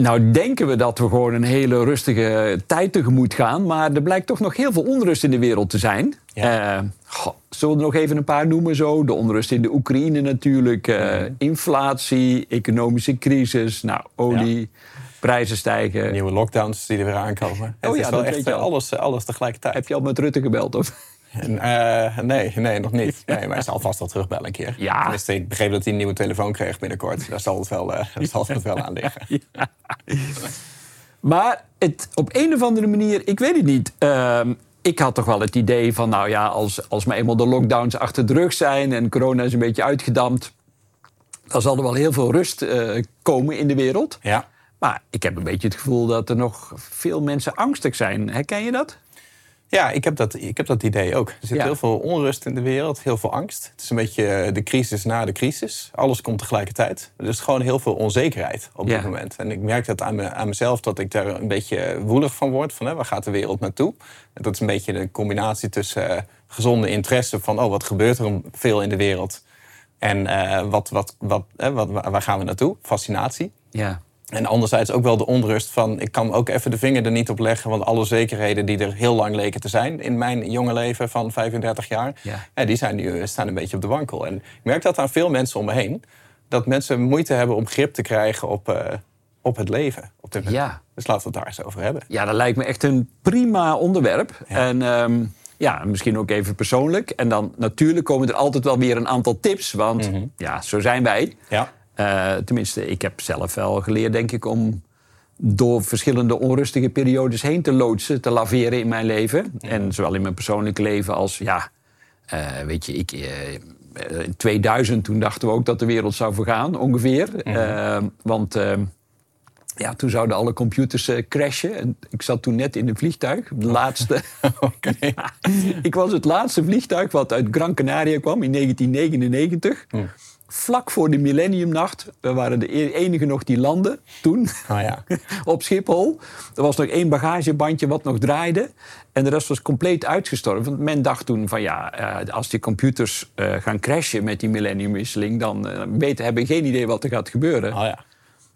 nou denken we dat we gewoon een hele rustige tijd tegemoet gaan. Maar er blijkt toch nog heel veel onrust in de wereld te zijn. Ja. Eh, goh, zullen we er nog even een paar noemen zo? De onrust in de Oekraïne natuurlijk. eh, inflatie, economische crisis, nou, olie, prijzen stijgen. Nieuwe lockdowns die er weer aankomen. Oh het ja, is wel echt alles, alles tegelijkertijd. Heb je al met Rutte gebeld? Of? Eh, nee, nee, nog niet. Nee, maar hij zal vast wel terugbellen een keer. Ja. Tenminste, ik begreep dat hij een nieuwe telefoon kreeg binnenkort. Daar zal het wel, eh, daar zal het wel aan liggen. Maar het, op een of andere manier, ik weet het niet. Ehm, ik had toch wel het idee van, nou ja, als, als maar eenmaal de lockdowns achter de rug zijn en corona is een beetje uitgedampt, dan zal er wel heel veel rust eh, komen in de wereld. Ja. Maar ik heb een beetje het gevoel dat er nog veel mensen angstig zijn. Herken je dat? Ja, ik heb, dat, ik heb dat idee ook. Er zit Ja. heel veel onrust in de wereld, heel veel angst. Het is een beetje eh, de crisis na de crisis. Alles komt tegelijkertijd. Er is gewoon heel veel onzekerheid op Ja. dit moment. En ik merk dat aan, me, aan mezelf dat ik daar een beetje woelig van word. Van, hè, waar gaat de wereld naartoe? En dat is een beetje de combinatie tussen eh, gezonde interesse van... oh, wat gebeurt er om veel in de wereld? En eh, wat, wat, wat, hè, wat, waar gaan we naartoe? Fascinatie. Ja. En anderzijds ook wel de onrust van... ik kan ook even de vinger er niet op leggen... want alle zekerheden die er heel lang leken te zijn... in mijn jonge leven van 35 jaar... Ja. Ja, die zijn nu, staan een beetje op de wankel. En ik merk dat aan veel mensen om me heen... dat mensen moeite hebben om grip te krijgen op, eh, op het leven. Op dit moment. Ja. Dus laten we het daar eens over hebben. ja, dat lijkt me echt een prima onderwerp. Ja. En ehm, ja, misschien ook even persoonlijk. En dan natuurlijk komen er altijd wel weer een aantal tips. Want Mhm. ja, zo zijn wij. Ja, Eh, tenminste, ik heb zelf wel geleerd, denk ik, om door verschillende onrustige periodes heen te loodsen, te laveren in mijn leven. En zowel in mijn persoonlijke leven als, ja, eh, weet je, ik, eh, in 2000 toen dachten we ook dat de wereld zou vergaan, ongeveer. Eh, want ja, toen zouden alle computers crashen. En ik zat toen net in een vliegtuig, de laatste. oké. ik was het laatste vliegtuig wat uit Gran Canaria kwam in 1999. Hm. Vlak voor de millenniumnacht. We waren de e- enige nog die landde toen Oh ja. op Schiphol. Er was nog één bagagebandje wat nog draaide. En de rest was compleet uitgestorven. Want men dacht toen van ja, eh, als die computers eh, gaan crashen met die millenniumwisseling... dan eh, weten, hebben geen idee wat er gaat gebeuren. Oh ja.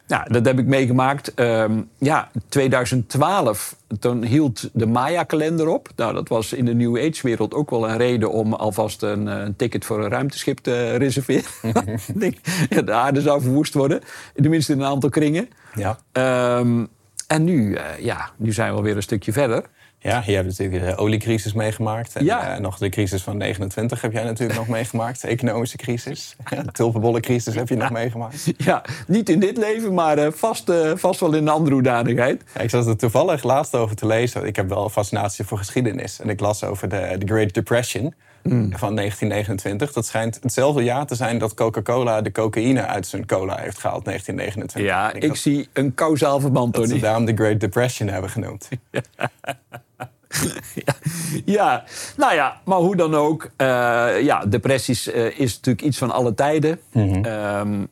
Nou, dat heb ik meegemaakt. Ehm, ja, 2012, toen hield de Maya-kalender op. Nou, dat was in de New Age-wereld ook wel een reden om alvast een, eh, een ticket voor een ruimteschip te reserveren. Ja, de aarde zou verwoest worden, tenminste in een aantal kringen. Ja. Ehm, en nu, eh, ja, nu zijn we alweer een stukje verder. Ja, je hebt natuurlijk de oliecrisis meegemaakt. En Ja. eh, nog de crisis van 29 heb jij natuurlijk nog meegemaakt. De economische crisis. De tulpenbollencrisis heb je nog meegemaakt. Ja, niet in dit leven, maar eh, vast, vast wel in een andere hoedanigheid. Ja, ik zat er toevallig laatst over te lezen. Ik heb wel fascinatie voor geschiedenis. En ik las over de, de Great Depression van 1929. Dat schijnt hetzelfde jaar te zijn dat Coca-Cola de cocaïne uit zijn cola heeft gehaald, 1929. Ja, ik dat- zie een kausaal verband, dat ze Tony. daarom de Great Depression hebben genoemd. Ja, nou ja, maar hoe dan ook. eh, ja, depressies eh, is natuurlijk iets van alle tijden. Mhm. Ehm,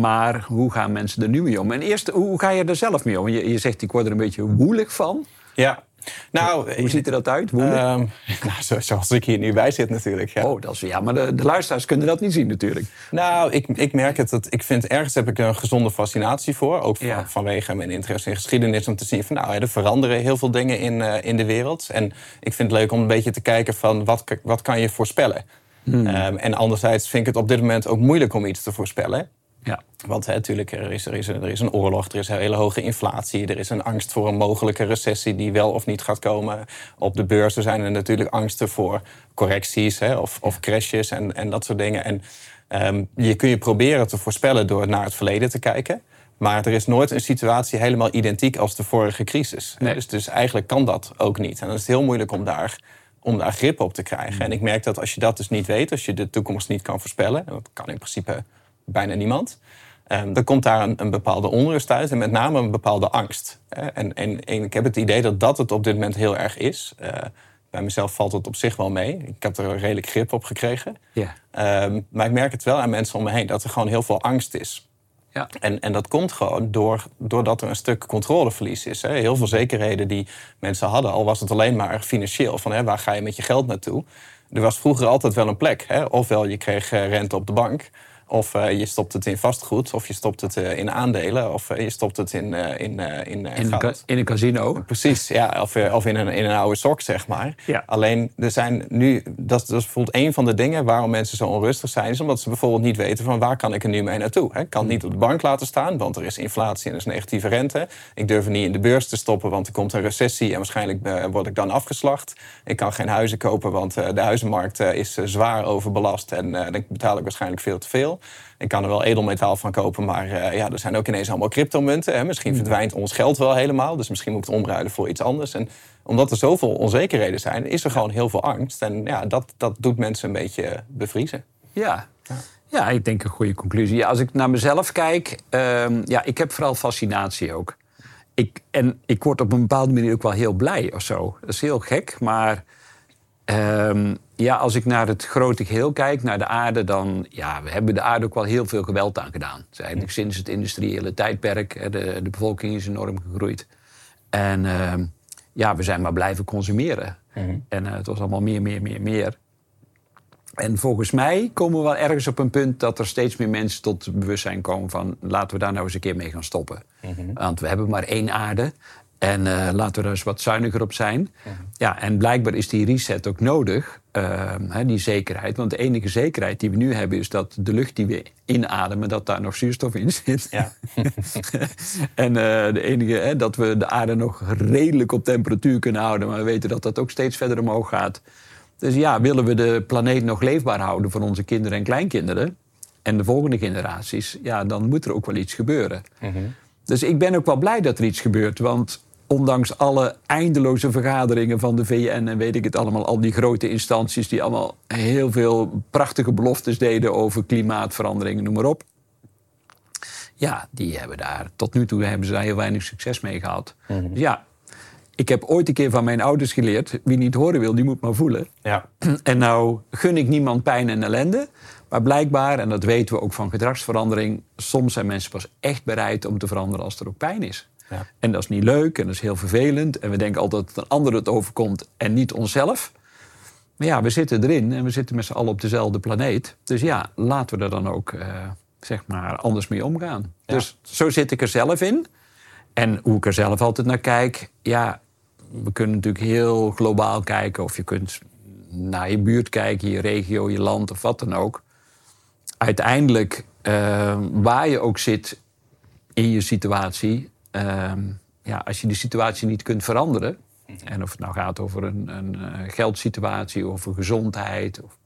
maar hoe gaan mensen er nu mee om? En eerst, hoe ga je er zelf mee om? Je, je zegt, ik word er een beetje woelig van. Ja, nou... Hoe ziet er dat uit, ehm, nou, zo- zoals ik hier nu bij zit natuurlijk. Ja. Oh, dat is, ja, maar de, de luisteraars kunnen dat niet zien natuurlijk. Nou, ik, ik merk het. Dat, ik vind ergens heb ik een gezonde fascinatie voor. Ook van- Ja. vanwege mijn interesse in geschiedenis. Om te zien van nou, er veranderen heel veel dingen in, eh, in de wereld. En ik vind het leuk om een beetje te kijken van wat, wat kan je voorspellen. Hmm. Ehm, en anderzijds vind ik het op dit moment ook moeilijk om iets te voorspellen. Ja. Want hè, natuurlijk, er is, er, is, er is een oorlog, er is een hele hoge inflatie... er is een angst voor een mogelijke recessie die wel of niet gaat komen. Op de beurzen zijn er natuurlijk angsten voor correcties hè, of, of crashes en, en dat soort dingen. En ehm, je kun je proberen te voorspellen door naar het verleden te kijken... maar er is nooit een situatie helemaal identiek als de vorige crisis. Nee. Dus, dus eigenlijk kan dat ook niet. En dan is het heel moeilijk om daar om daar grip op te krijgen. En ik merk dat als je dat dus niet weet, als je de toekomst niet kan voorspellen, en dat kan in principe bijna niemand, ehm, dan komt daar een, een bepaalde onrust uit en met name een bepaalde angst. En, en, en ik heb het idee dat dat het op dit moment heel erg is. Eh, bij mezelf valt het op zich wel mee. Ik heb er redelijk grip op gekregen. Ehm, maar ik merk het wel aan mensen om me heen dat er gewoon heel veel angst is. Ja. En, en dat komt gewoon door, doordat er een stuk controleverlies is. Hè. Heel veel zekerheden die mensen hadden, al was het alleen maar financieel. Van hè, waar ga je met je geld naartoe? Er was vroeger altijd wel een plek. Hè. Ofwel je kreeg eh, rente op de bank. Of uh, je stopt het in vastgoed, of je stopt het uh, in aandelen, of uh, je stopt het in, in, in, in, een in een casino. Precies, ja, of, of in, een, in een oude sok, zeg maar. Ja. Alleen, er zijn nu, dat, dat is bijvoorbeeld een van de dingen waarom mensen zo onrustig zijn, is omdat ze bijvoorbeeld niet weten van waar kan ik er nu mee naartoe. Ik kan het niet op de bank laten staan, want er is inflatie en er is negatieve rente. Ik durf niet in de beurs te stoppen, want er komt een recessie en waarschijnlijk word ik dan afgeslacht. Ik kan geen huizen kopen, want de huizenmarkt is zwaar overbelast en dan betaal ik waarschijnlijk veel te veel. Ik kan er wel edelmetaal van kopen, maar uh, ja, er zijn ook ineens allemaal cryptomunten. Hè. Misschien verdwijnt ons geld wel helemaal, dus misschien moet ik het omruilen voor iets anders. En omdat er zoveel onzekerheden zijn, is er gewoon heel veel angst. En ja, dat, dat doet mensen een beetje bevriezen. Ja. ja. Ja, ik denk een goede conclusie. Ja, als ik naar mezelf kijk, um, ja, ik heb vooral fascinatie ook. Ik, en ik word op een bepaalde manier ook wel heel blij of zo. Dat is heel gek, maar um, ja, als ik naar het grote geheel kijk, naar de aarde, dan ja, we hebben de aarde ook wel heel veel geweld aan gedaan. Eigenlijk sinds het industriële tijdperk, de, de bevolking is enorm gegroeid. En uh, ja, we zijn maar blijven consumeren. Mm -hmm. En uh, het was allemaal meer, meer, meer, meer. En volgens mij komen we wel ergens op een punt dat er steeds meer mensen tot bewustzijn komen van laten we daar nou eens een keer mee gaan stoppen. Mm -hmm. Want we hebben maar één aarde. En uh, laten we er eens wat zuiniger op zijn. Ja, en blijkbaar is die reset ook nodig, uh, hè, die zekerheid. Want de enige zekerheid die we nu hebben is dat de lucht die we inademen, dat daar nog zuurstof in zit. Ja. en uh, de enige, hè, dat we de aarde nog redelijk op temperatuur kunnen houden. Maar we weten dat dat ook steeds verder omhoog gaat. Dus ja, willen we de planeet nog leefbaar houden voor onze kinderen en kleinkinderen en de volgende generaties, ja, dan moet er ook wel iets gebeuren. Mm -hmm. Dus ik ben ook wel blij dat er iets gebeurt. Want ondanks alle eindeloze vergaderingen van de VN en weet ik het allemaal, al die grote instanties die allemaal heel veel prachtige beloftes deden over klimaatverandering, noem maar op. Ja, die hebben daar, tot nu toe hebben ze daar heel weinig succes mee gehad. Mhm. Mm -hmm. Ja, ik heb ooit een keer van mijn ouders geleerd, wie niet horen wil, die moet maar voelen. Ja. En nou gun ik niemand pijn en ellende. Maar blijkbaar, en dat weten we ook van gedragsverandering, soms zijn mensen pas echt bereid om te veranderen als er ook pijn is. Ja. En dat is niet leuk en dat is heel vervelend. En we denken altijd dat een ander het overkomt en niet onszelf. Maar ja, we zitten erin en we zitten met z'n allen op dezelfde planeet. Dus ja, laten we er dan ook uh, zeg maar anders mee omgaan. Ja. Dus zo zit ik er zelf in. En hoe ik er zelf altijd naar kijk, ja, we kunnen natuurlijk heel globaal kijken. Of je kunt naar je buurt kijken, je regio, je land of wat dan ook. Uiteindelijk, uh, waar je ook zit in je situatie, uh, ja, als je die situatie niet kunt veranderen, en of het nou gaat over een, een uh, geldsituatie, over gezondheid, of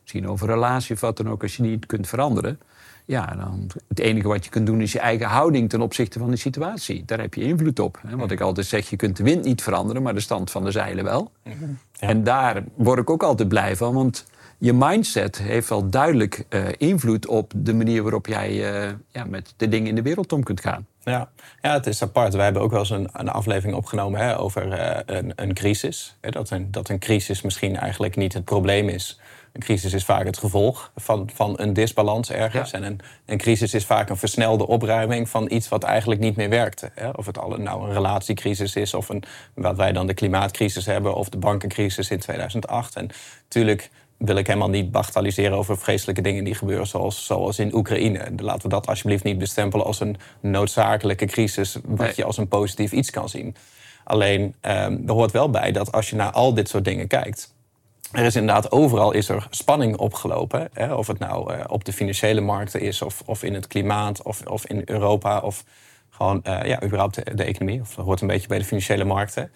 misschien over relatie of wat dan ook, als je die niet kunt veranderen, ja, dan het enige wat je kunt doen is je eigen houding ten opzichte van de situatie. Daar heb je invloed op. Hè? Wat ik altijd zeg, je kunt de wind niet veranderen, maar de stand van de zeilen wel. Ja. En daar word ik ook altijd blij van, want je mindset heeft wel duidelijk uh, invloed op de manier waarop jij uh, ja, met de dingen in de wereld om kunt gaan. Ja. ja, het is apart. Wij hebben ook wel eens een, een aflevering opgenomen hè, over uh, een, een, crisis. Hè, dat, een, dat een crisis misschien eigenlijk niet het probleem is. Een crisis is vaak het gevolg van, van een disbalans ergens. Ja. En een, een crisis is vaak een versnelde opruiming van iets wat eigenlijk niet meer werkte. Hè. Of het al nou een relatiecrisis is, of een, wat wij dan de klimaatcrisis hebben, of de bankencrisis in 2008. En natuurlijk wil ik helemaal niet bagatelliseren over vreselijke dingen die gebeuren, zoals, zoals in Oekraïne. Laten we dat alsjeblieft niet bestempelen als een noodzakelijke crisis, wat Nee. je als een positief iets kan zien. Alleen, um, er hoort wel bij dat als je naar al dit soort dingen kijkt, er is inderdaad overal is er spanning opgelopen. Hè? Of het nou uh, op de financiële markten is, of, of in het klimaat, of, of in Europa, of gewoon uh, ja, überhaupt de, de, economie. Of dat hoort een beetje bij de financiële markten.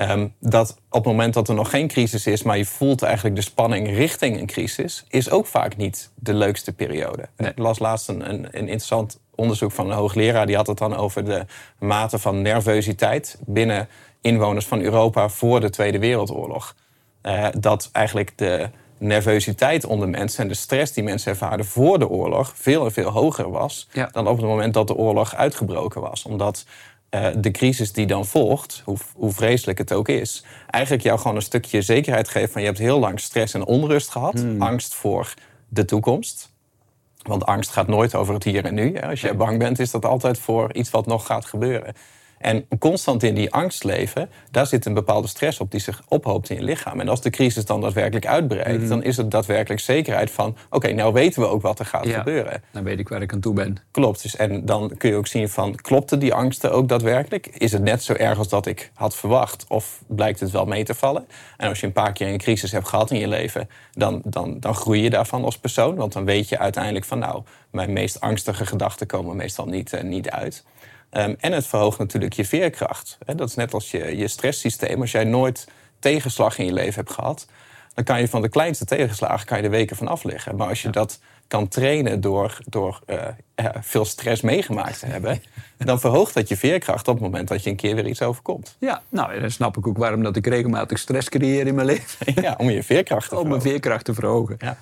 Um, dat op het moment dat er nog geen crisis is, maar je voelt eigenlijk de spanning richting een crisis, is ook vaak niet de leukste periode. Nee. Ik las laatst een, een, een interessant onderzoek van een hoogleraar, die had het dan over de mate van nervositeit binnen inwoners van Europa voor de Tweede Wereldoorlog. Uh, dat eigenlijk de nervositeit onder mensen en de stress die mensen ervaren voor de oorlog veel en veel hoger was Ja. dan op het moment dat de oorlog uitgebroken was. Omdat uh, de crisis die dan volgt, hoe, hoe, vreselijk het ook is, eigenlijk jou gewoon een stukje zekerheid geeft van je hebt heel lang stress en onrust gehad, Hmm. angst voor de toekomst. Want angst gaat nooit over het hier en nu. Als je bang bent, is dat altijd voor iets wat nog gaat gebeuren. En constant in die angst leven, daar zit een bepaalde stress op die zich ophoopt in je lichaam. En als de crisis dan daadwerkelijk uitbreidt, mhm. dan is het daadwerkelijk zekerheid van: oké, nou weten we ook wat er gaat ja, gebeuren. Dan weet ik waar ik aan toe ben. Klopt. Dus, en dan kun je ook zien van: klopten die angsten ook daadwerkelijk? Is het net zo erg als dat ik had verwacht? Of blijkt het wel mee te vallen? En als je een paar keer een crisis hebt gehad in je leven, dan, dan, dan groei je daarvan als persoon. Want dan weet je uiteindelijk van: nou, mijn meest angstige gedachten komen meestal niet, uh, niet uit. Ehm, en het verhoogt natuurlijk je veerkracht. dat is net als je, je stresssysteem. Als jij nooit tegenslag in je leven hebt gehad, dan kan je van de kleinste tegenslagen kan je de weken van afleggen. Maar als je dat kan trainen door, door uh, veel stress meegemaakt te hebben, dan verhoogt dat je veerkracht op het moment dat je een keer weer iets overkomt. Ja, nou, dan snap ik ook waarom dat ik regelmatig stress creëer in mijn leven. Ja, om je veerkracht te verhogen. Om mijn veerkracht te verhogen. Ja.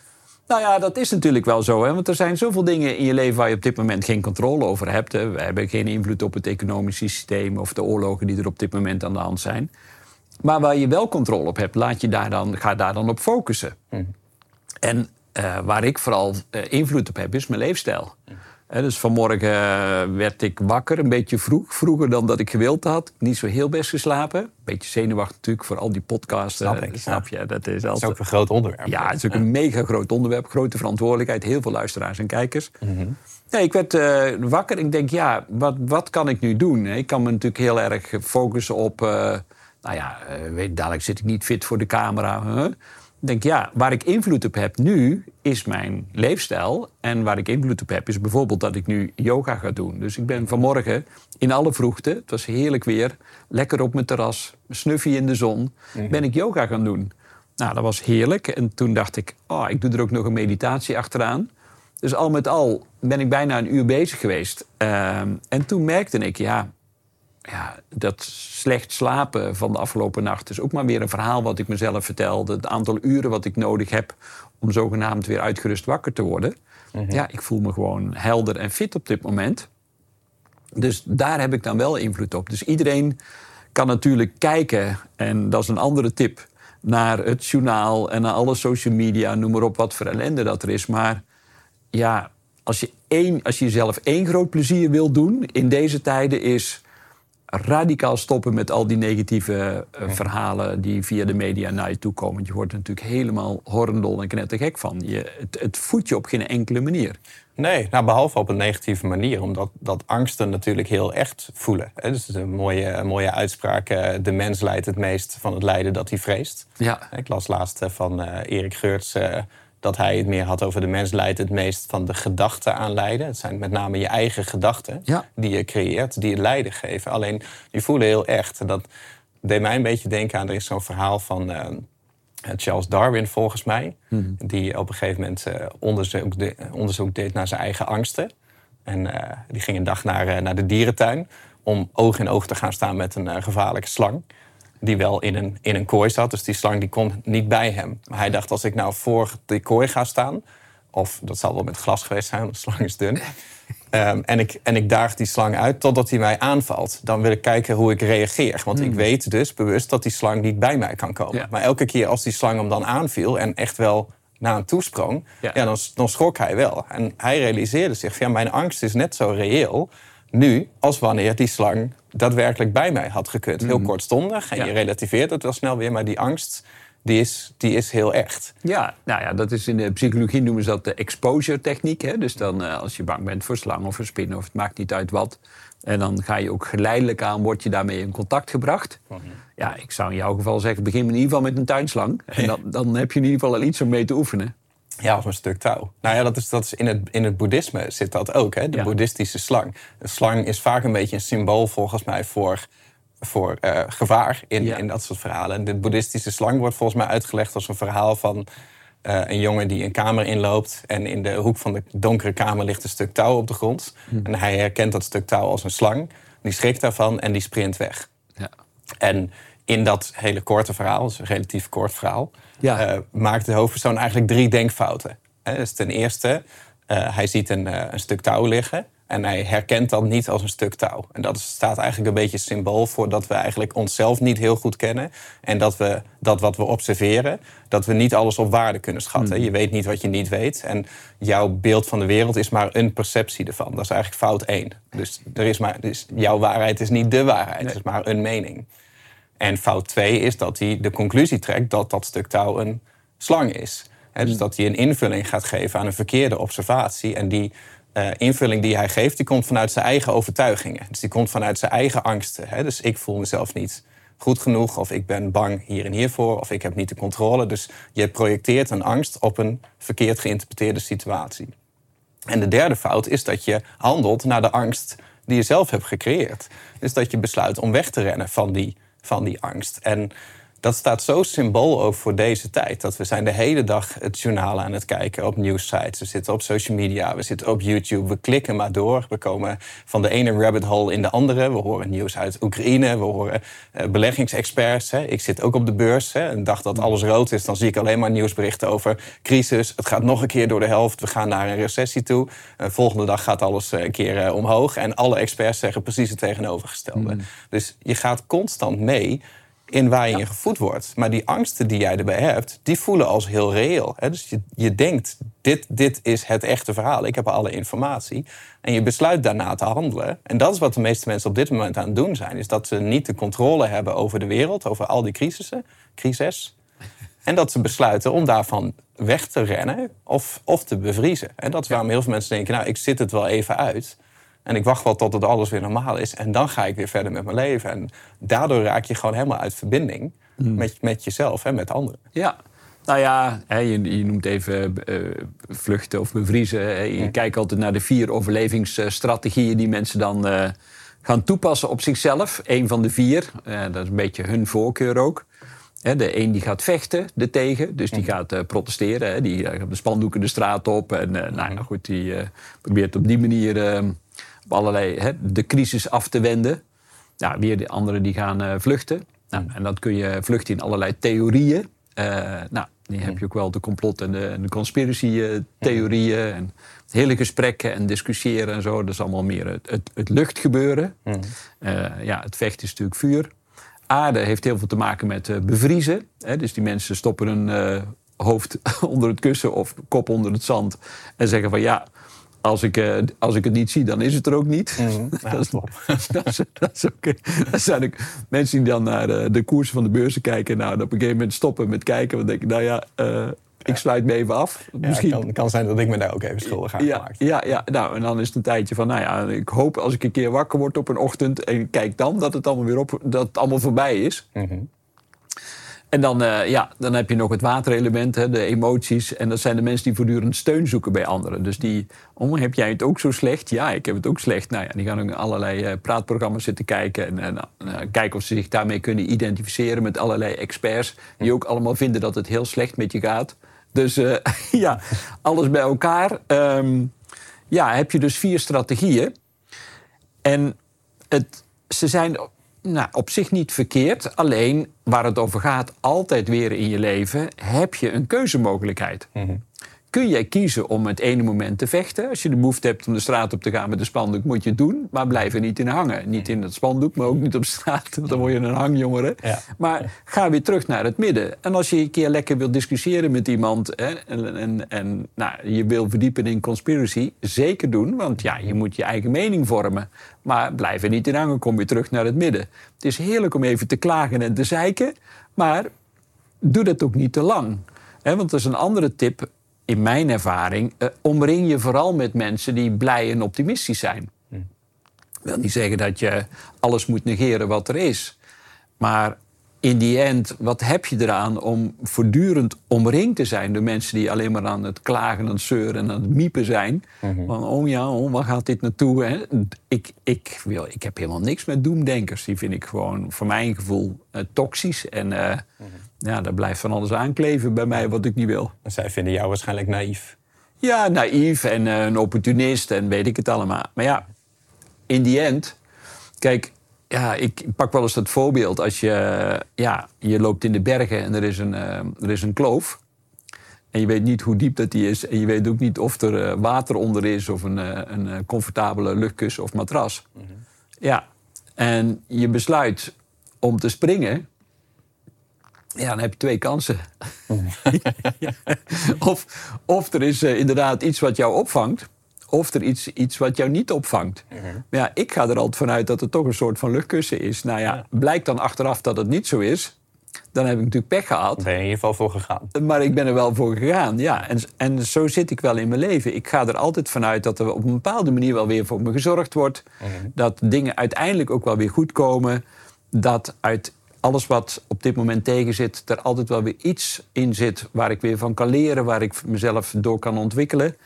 Nou ja, dat is natuurlijk wel zo. Hè? Want er zijn zoveel dingen in je leven waar je op dit moment geen controle over hebt. Hè? We hebben geen invloed op het economische systeem of de oorlogen die er op dit moment aan de hand zijn. Maar waar je wel controle op hebt, laat je daar dan, ga daar dan op focussen. Hm. En uh, waar ik vooral uh, invloed op heb, is mijn leefstijl. Dus vanmorgen eh, werd ik wakker, een beetje vroeg. Vroeger dan dat ik gewild had. Niet zo heel best geslapen. Beetje zenuwachtig natuurlijk voor al die podcasts. Snap ik. Snap je? Dat is, altijd... ook een groot onderwerp. Ja, het is ook een mega groot onderwerp. Grote verantwoordelijkheid. Heel veel luisteraars en kijkers. Mm nee, ik werd uh, wakker. Ik denk, ja, wat, wat kan ik nu doen? Ik kan me natuurlijk heel erg focussen op... Uh, nou ja, weet, dadelijk zit ik niet fit voor de camera. Huh? Denk, ja, waar ik invloed op heb nu is mijn leefstijl. En waar ik invloed op heb is bijvoorbeeld dat ik nu yoga ga doen. Dus ik ben vanmorgen in alle vroegte, het was heerlijk weer, lekker op mijn terras, snuffie in de zon, mhm. ben ik yoga gaan doen. Nou, dat was heerlijk. En toen dacht ik, oh, ik doe er ook nog een meditatie achteraan. Dus al met al ben ik bijna een uur bezig geweest. Ehm, en toen merkte ik, ja, ja, dat slecht slapen van de afgelopen nacht is ook maar weer een verhaal wat ik mezelf vertelde. Het aantal uren wat ik nodig heb om zogenaamd weer uitgerust wakker te worden. Mhm. Ja, ik voel me gewoon helder en fit op dit moment. Dus daar heb ik dan wel invloed op. Dus iedereen kan natuurlijk kijken, en dat is een andere tip, naar het journaal en naar alle social media, noem maar op wat voor ellende dat er is. Maar ja, als je, één, als je jezelf één groot plezier wil doen in deze tijden, is radicaal stoppen met al die negatieve uh, verhalen die via de media naar je toe komen. Je wordt er natuurlijk helemaal horrendol en knettergek van. Je, het, het voedt je op geen enkele manier. Nee, nou, behalve op een negatieve manier, omdat dat angsten natuurlijk heel echt voelen. Hè? Dus een mooie, mooie uitspraak: uh, de mens leidt het meest van het lijden dat hij vreest. Ja. Ik las laatst van uh, Erik Geurts dat hij het meer had over de mens leidt het meest van de gedachten aan lijden. Het zijn met name je eigen gedachten die je creëert, die het lijden geven. Alleen die voelen heel echt. En dat deed mij een beetje denken aan, er is zo'n verhaal van uh, Charles Darwin volgens mij. Mhm. Die op een gegeven moment uh, onderzoek, de, onderzoek, deed naar zijn eigen angsten. En uh, die ging een dag naar, naar de dierentuin om oog in oog te gaan staan met een gevaarlijke slang die wel in een, in een kooi zat. Dus die slang die kon niet bij hem. Maar hij dacht, als ik nou voor die kooi ga staan... of dat zal wel met glas geweest zijn, want de slang is dun... Um, en, ik, en ik daag die slang uit totdat hij mij aanvalt. Dan wil ik kijken hoe ik reageer. Want ik hmm. weet dus bewust dat die slang niet bij mij kan komen. Maar elke keer als die slang hem dan aanviel en echt wel naar hem toesprong... Ja. ja dan, dan schrok hij wel. En hij realiseerde zich, ja, mijn angst is net zo reëel nu als wanneer die slang daadwerkelijk bij mij had gekund. Heel mhm. kortstondig en je relativeert het wel snel weer, maar die angst die is, die is heel echt. Ja, nou ja, dat is in de psychologie noemen ze dat de exposure techniek. Hè? Dus dan uh, als je bang bent voor slang of voor spinnen of het maakt niet uit wat. En dan ga je ook geleidelijk aan, word je daarmee in contact gebracht. Mhm. Ja, ik zou in jouw geval zeggen, begin in ieder geval met een tuinslang. En dan, dan heb je in ieder geval al iets om mee te oefenen. Ja, of een stuk touw. Nou ja, dat is, dat is in, het, in het boeddhisme zit dat ook, hè? de boeddhistische slang. De slang is vaak een beetje een symbool volgens mij voor, voor uh, gevaar in, in dat soort verhalen. En de boeddhistische slang wordt volgens mij uitgelegd als een verhaal van uh, een jongen die een kamer inloopt. En in de hoek van de donkere kamer ligt een stuk touw op de grond. Hm. En hij herkent dat stuk touw als een slang. Die schrikt daarvan en die sprint weg. Ja. En in dat hele korte verhaal, dus een relatief kort verhaal, ja. uh, maakt de hoofdpersoon eigenlijk drie denkfouten. dus ten eerste, uh, hij ziet een, uh, een, stuk touw liggen. En hij herkent dat niet als een stuk touw. En dat staat eigenlijk een beetje symbool voor dat we eigenlijk onszelf niet heel goed kennen. En dat we dat wat we observeren, dat we niet alles op waarde kunnen schatten. Hmm. Je weet niet wat je niet weet. En jouw beeld van de wereld is maar een perceptie ervan. Dat is eigenlijk fout één. Dus, er is maar, dus jouw waarheid is niet de waarheid, het is maar een mening. En fout twee is dat hij de conclusie trekt dat dat stuk touw een slang is. dus hmm. dat hij een invulling gaat geven aan een verkeerde observatie. En die uh, invulling die hij geeft, die komt vanuit zijn eigen overtuigingen. Dus die komt vanuit zijn eigen angsten. Dus ik voel mezelf niet goed genoeg, of ik ben bang hier en hiervoor, of ik heb niet de controle. Dus je projecteert een angst op een verkeerd geïnterpreteerde situatie. En de derde fout is dat je handelt naar de angst die je zelf hebt gecreëerd. Dus dat je besluit om weg te rennen van die, van die angst. En dat staat zo symbool ook voor deze tijd. Dat we zijn de hele dag het journaal aan het kijken op nieuwsites. We zitten op social media, we zitten op YouTube. We klikken maar door. We komen van de ene rabbit hole in de andere. We horen nieuws uit Oekraïne. We horen uh, beleggingsexperts. Hè. Ik zit ook op de beurs. Hè. Een dag dat alles rood is, dan zie ik alleen maar nieuwsberichten over crisis. Het gaat nog een keer door de helft. We gaan naar een recessie toe. Uh, volgende dag gaat alles uh, een keer omhoog. En alle experts zeggen precies het tegenovergestelde. Mm. Dus je gaat constant mee in waar je in gevoed wordt. Maar die angsten die jij erbij hebt, die voelen als heel reëel. Hè? Dus je, je denkt, dit, dit is het echte verhaal. Ik heb alle informatie. En je besluit daarna te handelen. En dat is wat de meeste mensen op dit moment aan het doen zijn. Is dat ze niet de controle hebben over de wereld, over al die crisissen, crises. En dat ze besluiten om daarvan weg te rennen of, of te bevriezen. En dat is waarom heel veel mensen denken, nou, ik zit het wel even uit. En ik wacht wel tot het alles weer normaal is. En dan ga ik weer verder met mijn leven. En daardoor raak je gewoon helemaal uit verbinding hmm. met, met jezelf en met anderen. Ja. Nou ja, hè, je, je, noemt even uh, vluchten of bevriezen. Je kijkt altijd naar de vier overlevingsstrategieën die mensen dan uh, gaan toepassen op zichzelf. Eén van de vier. dat is een beetje hun voorkeur ook. De een die gaat vechten, de tegen, dus die gaat uh, protesteren. Die gaat de spandoeken de straat op. En nou, goed, die probeert op die manier ehm, op allerlei hè, de crisis af te wenden. Nou, weer de anderen die gaan uh, vluchten. Nou, en dat kun je vluchten in allerlei theorieën. Uh, nou, die heb je ook wel de complot- en de, de conspiracy-theorieën. En hele gesprekken en discussiëren en zo. Dat is allemaal meer het, het, het luchtgebeuren. Uh, ja, het vechten is natuurlijk vuur. Aarde heeft heel veel te maken met bevriezen. Hè, dus die mensen stoppen hun hoofd onder het kussen of kop onder het zand. En zeggen van ja, als ik, uh, als ik het niet zie, dan is het er ook niet. Mm, ja, dat, is, dat, is, dat, is ook, dat zijn ook mensen die dan naar de, de koersen van de beurzen kijken. Nou, op een gegeven moment stoppen met kijken. Dan denk ik, nou ja, uh, ik sluit me even af. Ja, Misschien kan, kan zijn dat ik me daar ook even schuldig aan ja, gemaakt. Ja, ja, nou, en dan is het een tijdje van, nou ja, ik hoop als ik een keer wakker word op een ochtend en kijk dan dat het allemaal weer op, dat het allemaal voorbij is. Mm -hmm. En dan, uh, ja, dan heb je nog het waterelement, hè, de emoties. En dat zijn de mensen die voortdurend steun zoeken bij anderen. Dus die, oh, heb jij het ook zo slecht? Ja, ik heb het ook slecht. Nou ja, die gaan ook allerlei uh, praatprogramma's zitten kijken. En, en uh, kijken of ze zich daarmee kunnen identificeren met allerlei experts. Die ook allemaal vinden dat het heel slecht met je gaat. Dus ja, alles bij elkaar. Um, ja, heb je dus vier strategieën. En het, ze zijn nou, op zich niet verkeerd. Alleen waar het over gaat, altijd weer in je leven, heb je een keuzemogelijkheid. Mm kun jij kiezen om het ene moment te vechten. Als je de behoefte hebt om de straat op te gaan met een spandoek, moet je het doen. Maar blijf er niet in hangen. Niet in het spandoek, maar ook niet op straat. Want dan word je een hangjongere. Maar ga weer terug naar het midden. En als je een keer lekker wil discussiëren met iemand... Hè, en, en, en nou, je wil verdiepen in conspiracy, zeker doen. Want ja, je moet je eigen mening vormen. Maar blijf er niet in hangen, kom weer terug naar het midden. Het is heerlijk om even te klagen en te zeiken. Maar doe dat ook niet te lang. want dat is een andere tip in mijn ervaring, uh, omring je vooral met mensen die blij en optimistisch zijn. Hm. Ik wil niet zeggen dat je alles moet negeren wat er is. Maar in die end, wat heb je eraan om voortdurend omringd te zijn door mensen die alleen maar aan het klagen, aan het zeuren en aan het miepen zijn? Mhm. Van, oh ja, oh, waar gaat dit naartoe? Hè? Ik, ik, wil, ik heb helemaal niks met doemdenkers. Die vind ik gewoon, voor mijn gevoel, uh, toxisch. En uh, ja, daar blijft van alles aankleven bij mij wat ik niet wil. Zij vinden jou waarschijnlijk naïef. Ja, naïef en uh, een opportunist en weet ik het allemaal. Maar ja, in die end, kijk, ja, ik pak wel eens dat voorbeeld. Als je, ja, je loopt in de bergen en er is een, uh, er is een kloof. En je weet niet hoe diep dat die is. En je weet ook niet of er eh, water onder is of een, eh, een eh, comfortabele luchtkussen of matras. Ja, en je besluit om te springen. Ja, dan heb je twee kansen. of, of er is inderdaad iets wat jou opvangt. Of er iets, iets wat jou niet opvangt. Maar ja, ik ga er altijd vanuit dat het toch een soort van luchtkussen is. Nou ja, blijkt dan achteraf dat het niet zo is dan heb ik natuurlijk pech gehad. Ben je in ieder geval voor gegaan. Maar ik ben er wel voor gegaan, ja. En, en zo zit ik wel in mijn leven. Ik ga er altijd vanuit dat er op een bepaalde manier wel weer voor me gezorgd wordt. Mhm. Dat dingen uiteindelijk ook wel weer goed komen. Dat uit alles wat op dit moment tegen zit, er altijd wel weer iets in zit waar ik weer van kan leren, waar ik mezelf door kan ontwikkelen.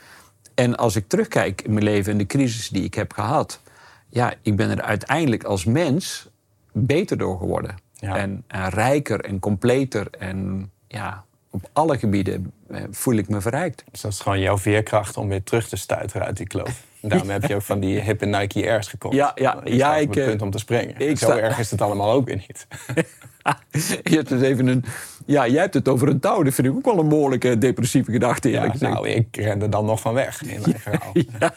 En als ik terugkijk in mijn leven en de crisis die ik heb gehad, ja, ik ben er uiteindelijk als mens beter door geworden. En, rijker en completer. En ja, op alle gebieden eh, voel ik me verrijkt. Dus dat is gewoon jouw veerkracht om weer terug te stuiteren uit die kloof. Daarom heb je ook van die hippe Nike Airs gekocht. Ja, ja, ja ik... het punt om te springen. Ik Zo erg is het allemaal ook weer niet. je hebt dus even een... Ja, jij hebt het over een touw. Dat vind ik ook wel een behoorlijke depressieve gedachte, eerlijk ja, gezegd. Nou, ik ren er dan nog van weg in mijn verhaal.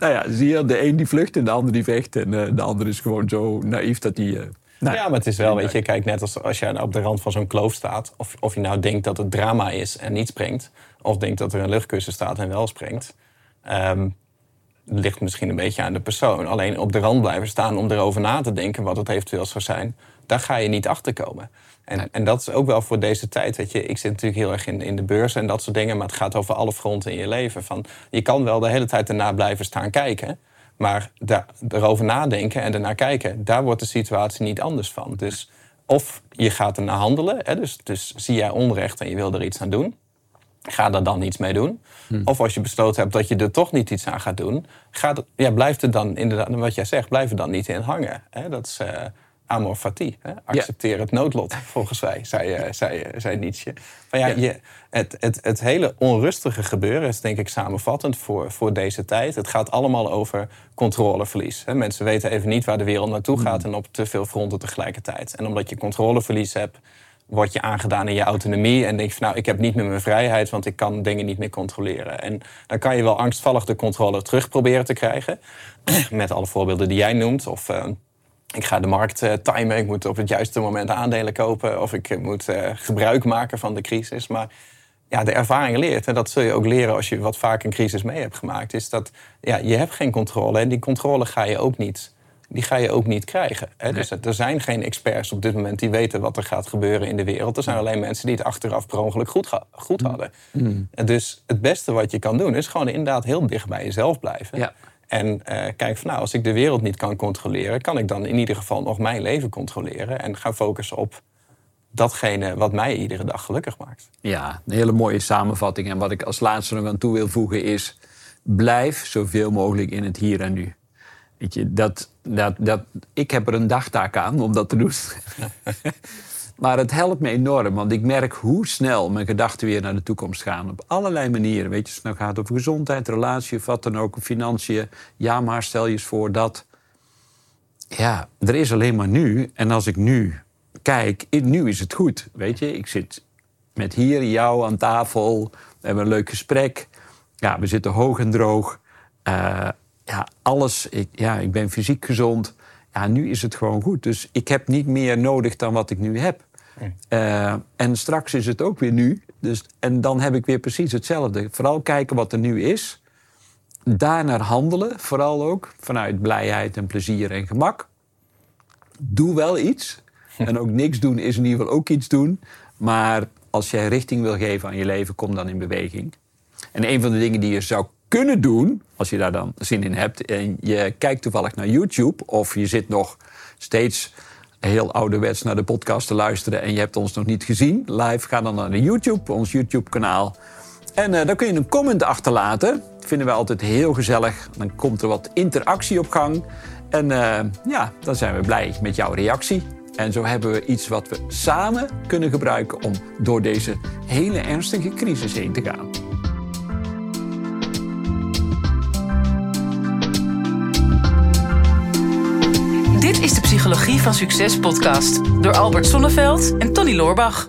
nou ja, zie je, de een die vlucht en de ander die vecht. En uh, de ander is gewoon zo naïef dat hij... Uh, nou, ja, maar het is wel, weet je, kijk, net als als je op de rand van zo'n kloof staat, of, of je nou denkt dat het drama is en niet springt, of denkt dat er een luchtkussen staat en wel springt, um, ligt misschien een beetje aan de persoon. Alleen op de rand blijven staan om erover na te denken wat het eventueel zou zijn, daar ga je niet achter komen. En, en dat is ook wel voor deze tijd. Weet je, ik zit natuurlijk heel erg in, in de beurs en dat soort dingen, maar het gaat over alle fronten in je leven. Van, je kan wel de hele tijd erna blijven staan kijken. Maar daar, erover nadenken en ernaar kijken, daar wordt de situatie niet anders van. Dus of je gaat ernaar handelen, hè, dus, dus zie jij onrecht en je wil er iets aan doen, ga daar dan iets mee doen. Hm. Of als je besloten hebt dat je er toch niet iets aan gaat doen, ga ja, blijf er dan inderdaad, wat jij zegt, blijf er dan niet in hangen. Hè. Dat is, uh, amor fati. Hè? Accepteer het noodlot, volgens mij, zei, uh, zei, uh, zei Nietzsche. Van, ja, Je, het, het, het hele onrustige gebeuren is denk ik samenvattend voor, voor deze tijd. Het gaat allemaal over controleverlies. Hè? Mensen weten even niet waar de wereld naartoe gaat mm. en op te veel fronten tegelijkertijd. En omdat je controleverlies hebt, word je aangedaan in je autonomie en denk je van nou, ik heb niet meer mijn vrijheid, want ik kan dingen niet meer controleren. En dan kan je wel angstvallig de controle terug proberen te krijgen. Met alle voorbeelden die jij noemt. Of uh, ik ga de markt uh, timen, ik moet op het juiste moment aandelen kopen of ik moet uh, gebruik maken van de crisis. Maar ja, de ervaring leert, en dat zul je ook leren als je wat vaak een crisis mee hebt gemaakt, is dat ja, je hebt geen controle en die controle ga je ook niet, die ga je ook niet krijgen. Hè? Dus er zijn geen experts op dit moment die weten wat er gaat gebeuren in de wereld. Er zijn alleen mensen die het achteraf per ongeluk goed, goed mm. hadden. Mm. Dus het beste wat je kan doen is gewoon inderdaad heel dicht bij jezelf blijven. Ja. En uh, kijk van nou, als ik de wereld niet kan controleren, kan ik dan in ieder geval nog mijn leven controleren en gaan focussen op datgene wat mij iedere dag gelukkig maakt. Ja, een hele mooie samenvatting. En wat ik als laatste nog aan toe wil voegen is: blijf zoveel mogelijk in het hier en nu. Weet je, dat, dat, dat, ik heb er een dagtaak aan om dat te doen. Maar het helpt me enorm, want ik merk hoe snel mijn gedachten weer naar de toekomst gaan. Op allerlei manieren. Weet je, het nou gaat over gezondheid, relatie of wat dan ook, financiën. Ja, maar stel je eens voor dat. Ja, er is alleen maar nu. En als ik nu kijk, nu is het goed. Weet je, ik zit met hier jou aan tafel. We hebben een leuk gesprek. Ja, we zitten hoog en droog. Uh, ja, alles. Ik, ja, ik ben fysiek gezond. Ja, nu is het gewoon goed. Dus ik heb niet meer nodig dan wat ik nu heb. Uh, en straks is het ook weer nu. Dus, en dan heb ik weer precies hetzelfde. Vooral kijken wat er nu is. Daarnaar handelen, vooral ook. Vanuit blijheid en plezier en gemak. Doe wel iets. En ook niks doen is in ieder geval ook iets doen. Maar als jij richting wil geven aan je leven, kom dan in beweging. En een van de dingen die je zou kunnen doen, als je daar dan zin in hebt, en je kijkt toevallig naar YouTube of je zit nog steeds heel ouderwets naar de podcast te luisteren en je hebt ons nog niet gezien live, ga dan naar de YouTube, ons YouTube-kanaal. En uh, dan kun je een comment achterlaten. Dat vinden we altijd heel gezellig. Dan komt er wat interactie op gang. En uh, ja, dan zijn we blij met jouw reactie. En zo hebben we iets wat we samen kunnen gebruiken om door deze hele ernstige crisis heen te gaan. Psychologie van Succes podcast door Albert Sonneveld en Tony Loorbach.